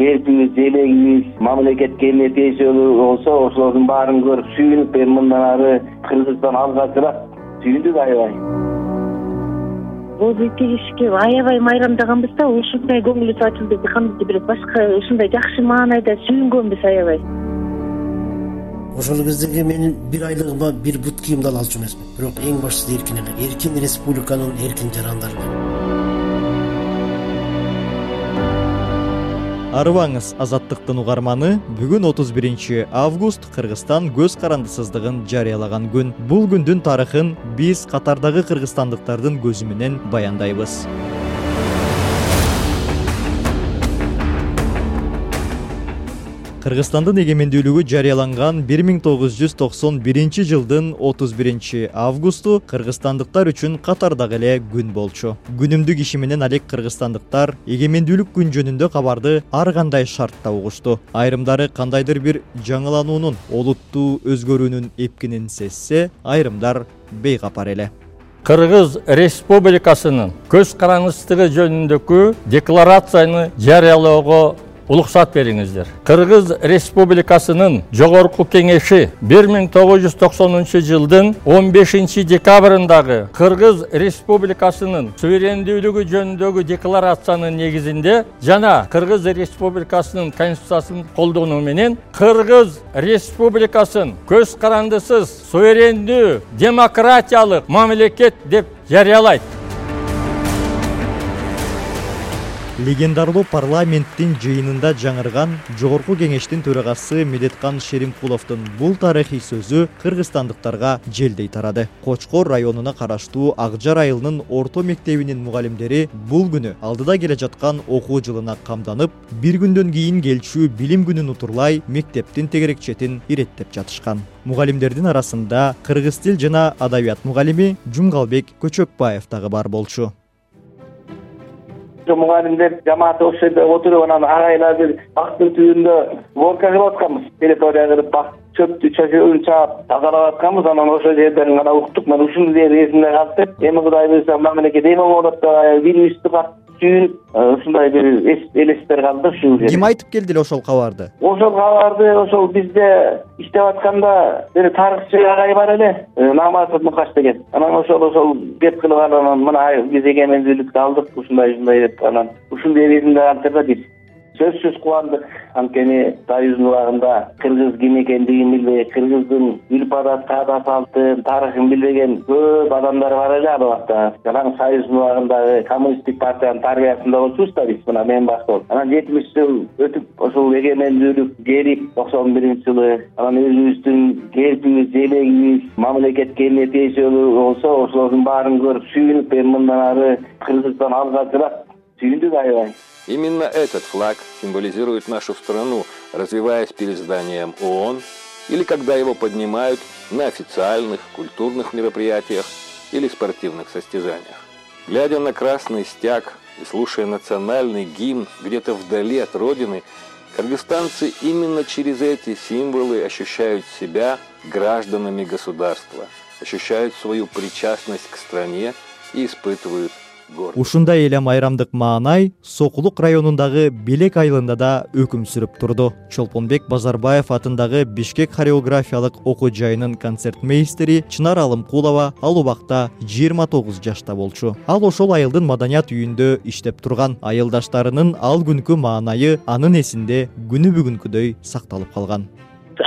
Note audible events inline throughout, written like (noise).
келбибиз желегибиз мамлекетке эмне тиешелүү болсо ошолордун баарын көрүп сүйүнүп эми мындан ары кыргызстан алгачыраак сүйүндүк аябай. Үй тигишке аябай майрамдаганбыз да ушундай көңүлүбүз ачылды кандайдыр бир башка ушундай жакшы маанайда сүйүнгөнбүз аябай. Ошол кездеги мен бир айлыгыма бир бут кийим да ала алчу эмесмин бирок эң баштысы эркин эле эркин республиканын эркин жарандары арыбаңыз азаттыктын угарманы бүгүн отуз биринчи август кыргызстан көз карандысыздыгын жарыялаган күн. Бул күндүн тарыхын биз катардагы кыргызстандыктардын көзү менен баяндайбыз кыргызстандын эгемендүүлүгү жарыяланган бир миң тогуз жүз токсон биринчи жылдын отуз биринчи августу кыргызстандыктар үчүн катардагы эле күн болчу. Күнүмдүк иши менен алек кыргызстандыктар эгемендүүлүк күн жөнүндө кабарды ар кандай шартта угушту. Айрымдары кандайдыр бир жаңылануунун олуттуу өзгөрүүнүн эпкинин сезсе айрымдар бейкапар эле. Кыргыз республикасынын көз карандысыздыгы жөнүндөгү декларацияны жарыялоого уруксат бериңиздер. Кыргыз республикасынын жогорку кеңеши бир миң тогуз жүз токсонунчу жылдын он бешинчи декабрындагы кыргыз республикасынын суверендүүлүгү жөнүндөгү декларациянын негизинде жана кыргыз республикасынын конституциясын колдонуу менен кыргыз республикасын көз карандысыз суверендүү демократиялык мамлекет деп жарыялайт легендарлуу парламенттин жыйынында жаңырган жогорку кеңештин төрагасы медеткан шеримкуловдун бул тарыхый сөзү кыргызстандыктарга желдей тарады. Кочкор районуна караштуу ак жар айылынын орто мектебинин мугалимдери бул күнү алдыда келе жаткан окуу жылына камданып бир күндөн кийин келчү билим күнүн утурлай мектептин тегерек четин иреттеп жатышкан. Мугалимдердин арасында кыргыз тил жана адабият мугалими жумгалбек көчөкбаев дагы бар болчу мугалимдер жамааты ошол жерде отуруп анан агайлар бир бактын түбүндө уборка кылып атканбыз. Территория кырып бак чөптү чөчөгүн чаап тазалап атканбыз. Анан ошол жерден гана уктук мен ушуну эсимде калды эми кудай буюрса мамлекет эме болот деп бирибизди катты сүйүнүп э, ушундай бир элестер калды ушул жерде ким айтып келди эле ошол кабарды? Ошол кабарды ошол бизде иштеп атканда бир тарыхчы агай бар эле э, намазов мукаш деген. Анан ошол ошол кеп кылып анан мына биз эгемендүүлүктү алдык ушундай ушундай деп анан ушуну эсимде калды да биз сөзсүз кубандык анткени союздун убагында кыргыз ким экендигин билбей кыргыздын үрп адат каада салтын тарыхын билбеген көп адамдар бар эле ал убакта жанагы союздун убагындагы коммунисттик партиянын тарбиясында болчубуз да биз мына мен баштап анан жетимиш жыл өтүп ошол эгемендүүлүк келип токсон биринчи жылы анан өзүбүздүн келбибиз желегибиз мамлекетке эмне тиешелүү болсо ошолордун баарын көрүп сүйүнүп эми мындан ары кыргызстан алгачыраак сүйүндүк аябай именно этот флаг символизирует нашу страну развиваясь перед зданием оон или когда его поднимают на официальных культурных мероприятиях или спортивных состязаниях. Глядя на красный стяг и слушая национальный гимн где-то вдали от родины кыргызстанцы именно через эти символы ощущают себя гражданами государства ощущают свою причастность к стране и испытывают ушундай эле майрамдык маанай сокулук районундагы белек айылында да өкүм сүрүп турду. Чолпонбек базарбаев атындагы бишкек хореографиялык окуу жайынын концерт мейстери чынар алымкулова ал убакта жыйырма тогуз жашта болчу. Ал ошол айылдын маданият үйүндө иштеп турган. Айылдаштарынын ал күнкү маанайы анын эсинде күнү бүгүнкүдөй сакталып калган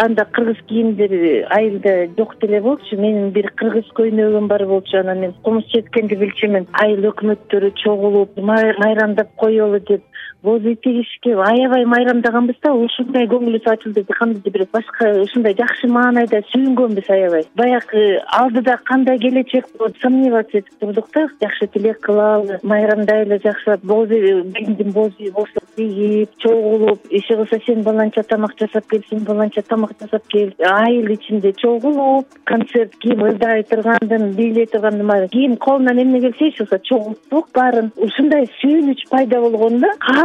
анда кыргыз кийимдер айылда жок деле болчу. Менин бир кыргыз көйнөгүм бар болчу анан мен комуз четкенди билчүмүн. Айыл өкмөттөрү чогулуп майрамдап коелу деп боз үй тигишке аябай майрамдаганбыз да ушундай көңүлүбүз ачылды кандайдыр бир башка ушундай жакшы маанайда сүйүнгөнбүз аябай. Баягы алдыда кандай келечек болот сомневаться этип турдук да жакшы тилек кылалы майрамдайлы жакшылап боз үй биңдин боз үй болсо тигип чогулуп иши кылса сен баланча тамак жасап кел сен баланча тамак жасап келип айыл ичинде чогулуп концерт ким ырдай тургандын бийлей тургандын ким колунан эмне келсе иш болсо чогулттук баарын ушундай сүйүнүч пайда болгон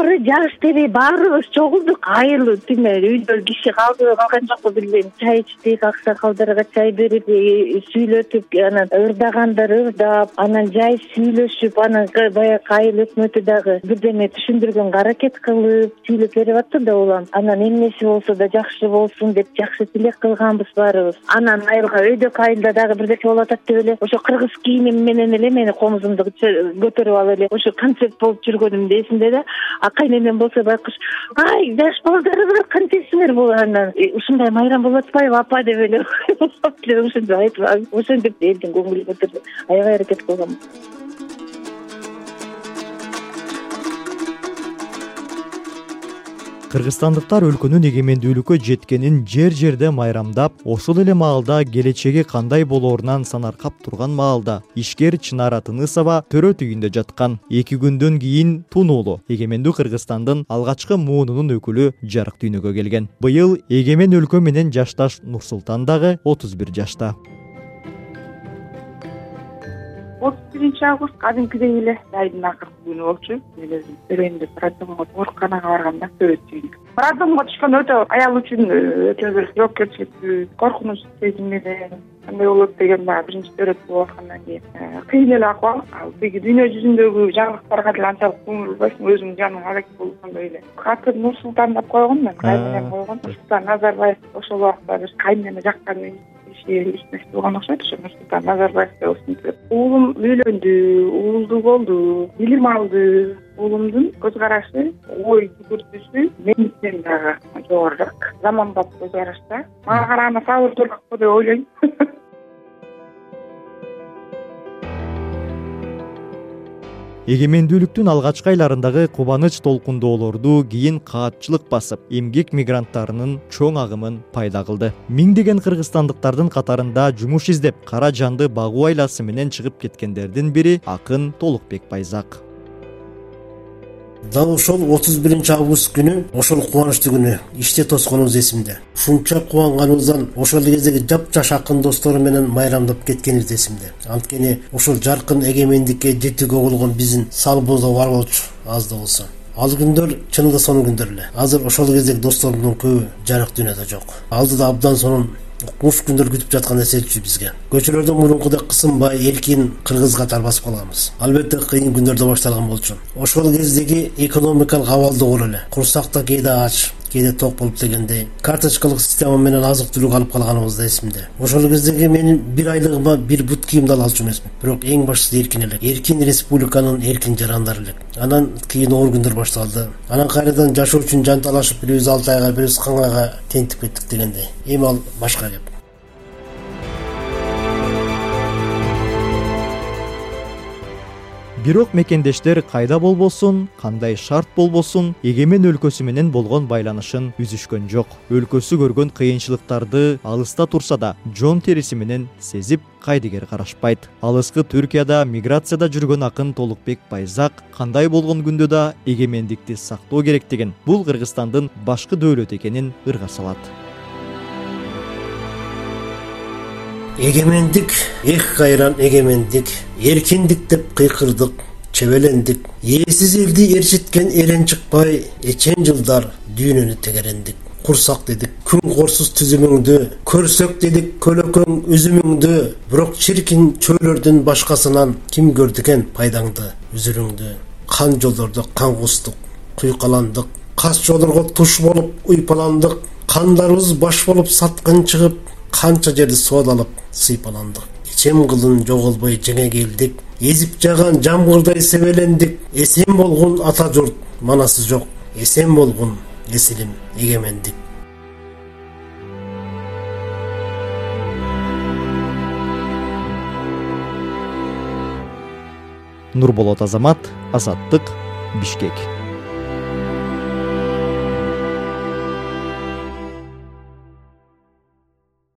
да кары жаш дебей баарыбыз чогулдук айыл тиме үйдө киши калдыбы калган жокпу билбейм. Чай ичтик аксакалдарга чай берип э, сүйлөтүп анан ырдагандар ырдап анан жай сүйлөшүп анан баягы айыл өкмөтү дагы бирдеме түшүндүргөнгө аракет кылып сүйлөп берип атты да улам. Анан эмнеси болсо да жакшы болсун деп жакшы тилек кылганбыз баарыбыз. Анан айылга өйдөк айылда дагы бирдерче болуп атат деп эле ошо кыргыз кийимим менен эле мени комузумду көтөрүп алып эле ошо концерт болуп жүргөнүм эсимде да кайненем болсо байкуш ай жаш балдарыңар кантесиңер бул анан? «Э, ушундай майрам болуп атпайбы апа деп эле (laughs) ошентип айтып ошентип элдин көңүлүн көтөрүп аябай аракет кылганбыз кыргызстандыктар өлкөнүн эгемендүүлүккө жеткенин жер жерде майрамдап ошол эле маалда келечеги кандай болоорунан санаркап турган маалда ишкер чынара тынысова төрөт үйүндө жаткан. Эки күндөн кийин тун уулу эгемендүү кыргызстандын алгачкы муунунун өкүлү жарык дүйнөгө келген. Быйыл эгемен өлкө менен жашташ нурсултан дагы отуз бир жашта биринчи август кадимкидей эле айдын акыркы күнү болчу. Мен өзүм төрөйм деп роддомго ооруканага баргам да төрөт үйүнө роддомго түшкөн өтө аял үчүн э, өтө бир жоопкерчиликтүү коркунуч сезим менен кандай болот деген баягы биринчи төрөт болуп аткандан кийин э, кыйын эле акыбал ал тиги дүйнө жүзүндөгү жаңылыктарга деле анчалык көңүл бурбайсың өзүңдүн жаның алек болгондой эле. Атын нурсултан деп койгом мен кайненем койгон. Нурсултан назарбаев ошол убакта бир кайненеме жаккан болгон окшойт ошо нурсултан назарбаев деп ушинтип деп. Уулум үйлөндү уулдуу болду билим алды. Уулумдун көз карашы ой жүгүртүүсү мендикинен дагы жогорураак заманбап көз карашта мага караганда сабырдуураак го деп ойлойм (laughs) эгемендүүлүктүн алгачкы айларындагы кубаныч толкундоолорду кийин каатчылык басып эмгек мигранттарынын чоң агымын пайда кылды. Миңдеген кыргызстандыктардын катарында жумуш издеп кара жанды багуу айласы менен чыгып кеткендердин бири акын толукбек байзак дал ошол отуз биринчи август күнү ошол кубанычтуу күнү иште тосконубуз эсимде. Ушунча кубанганыбыздан ошол кездеги жапжаш акын досторум менен майрамдап кеткенибиз эсимде. Анткени ушул жаркын эгемендикке жетүүгө болгон биздин салымыбызда бар болчу аз да болсо. Ал күндөр чынында сонун күндөр эле азыр ошол кездеги досторумдун көбү жарык дүйнөдө жок. Алдыда абдан сонун куш күндөр күтүп жаткандай сезчү бизге. Көчөлөрдө мурункудек кысынбай эркин кыргыз катары басып калганбыз албетте кыйын күндөр да башталган болчу. Ошол кездеги экономикалык абал догура эле. Курсакта кээде ач кээде ток болуп дегендей. Карточкалык система менен азык түлүк алып калганыбыз да эсимде. Ошол кездеги менин бир айлыгыма бир бут кийим дагы алчу эмесмин. Бирок эң баштысы эркин элек. Эркин республиканын эркин жарандары элек. Анан кийин оор күндөр башталды. Анан кайрадан жашоо үчүн жанталашып бирибиз алты айга бирибиз айга тентип кеттик дегендей. Эми ал башка кеп бирок мекендештер кайда болбосун кандай шарт болбосун эгемен өлкөсү менен болгон байланышын үзүшкөн жок. Өлкөсү көргөн кыйынчылыктарды алыста турса да жон териси менен сезип кайдыгер карашпайт. Алыскы түркияда миграцияда жүргөн акын толукбек байзак кандай болгон күндө да эгемендикти сактоо керектигин бул кыргызстандын башкы дөөлөтү экенин ырга салат эгемендик эх кайран эгемендик эркиндик деп кыйкырдык чебелендик. Ээсиз элди ээрчиткен эрен чыкпай эчен жылдар дүйнөнү тегерендик. Курсак дедик күн корсуз түзүмүңдү көрсөк дедик көлөкөң үзүмүңдү. Бирок чиркин чөйлөрдүн башкасынан ким көрдү экен пайдаңды үзүрүңдү. Кан жолдордо кан кустук куйкаландык. Кас жолорго туш болуп уйпаландык. Кандарыбыз баш болуп саткын чыгып канча жерди суудалып сыйпаландык. Ичем кылын жоголбой жеңе келдик. Эзип жааган жамгырдай себелендик. Эсен болгун ата журт манасы жок. Эсен болгун эсилим эгемендик. Нурболот азамат азаттык бишкек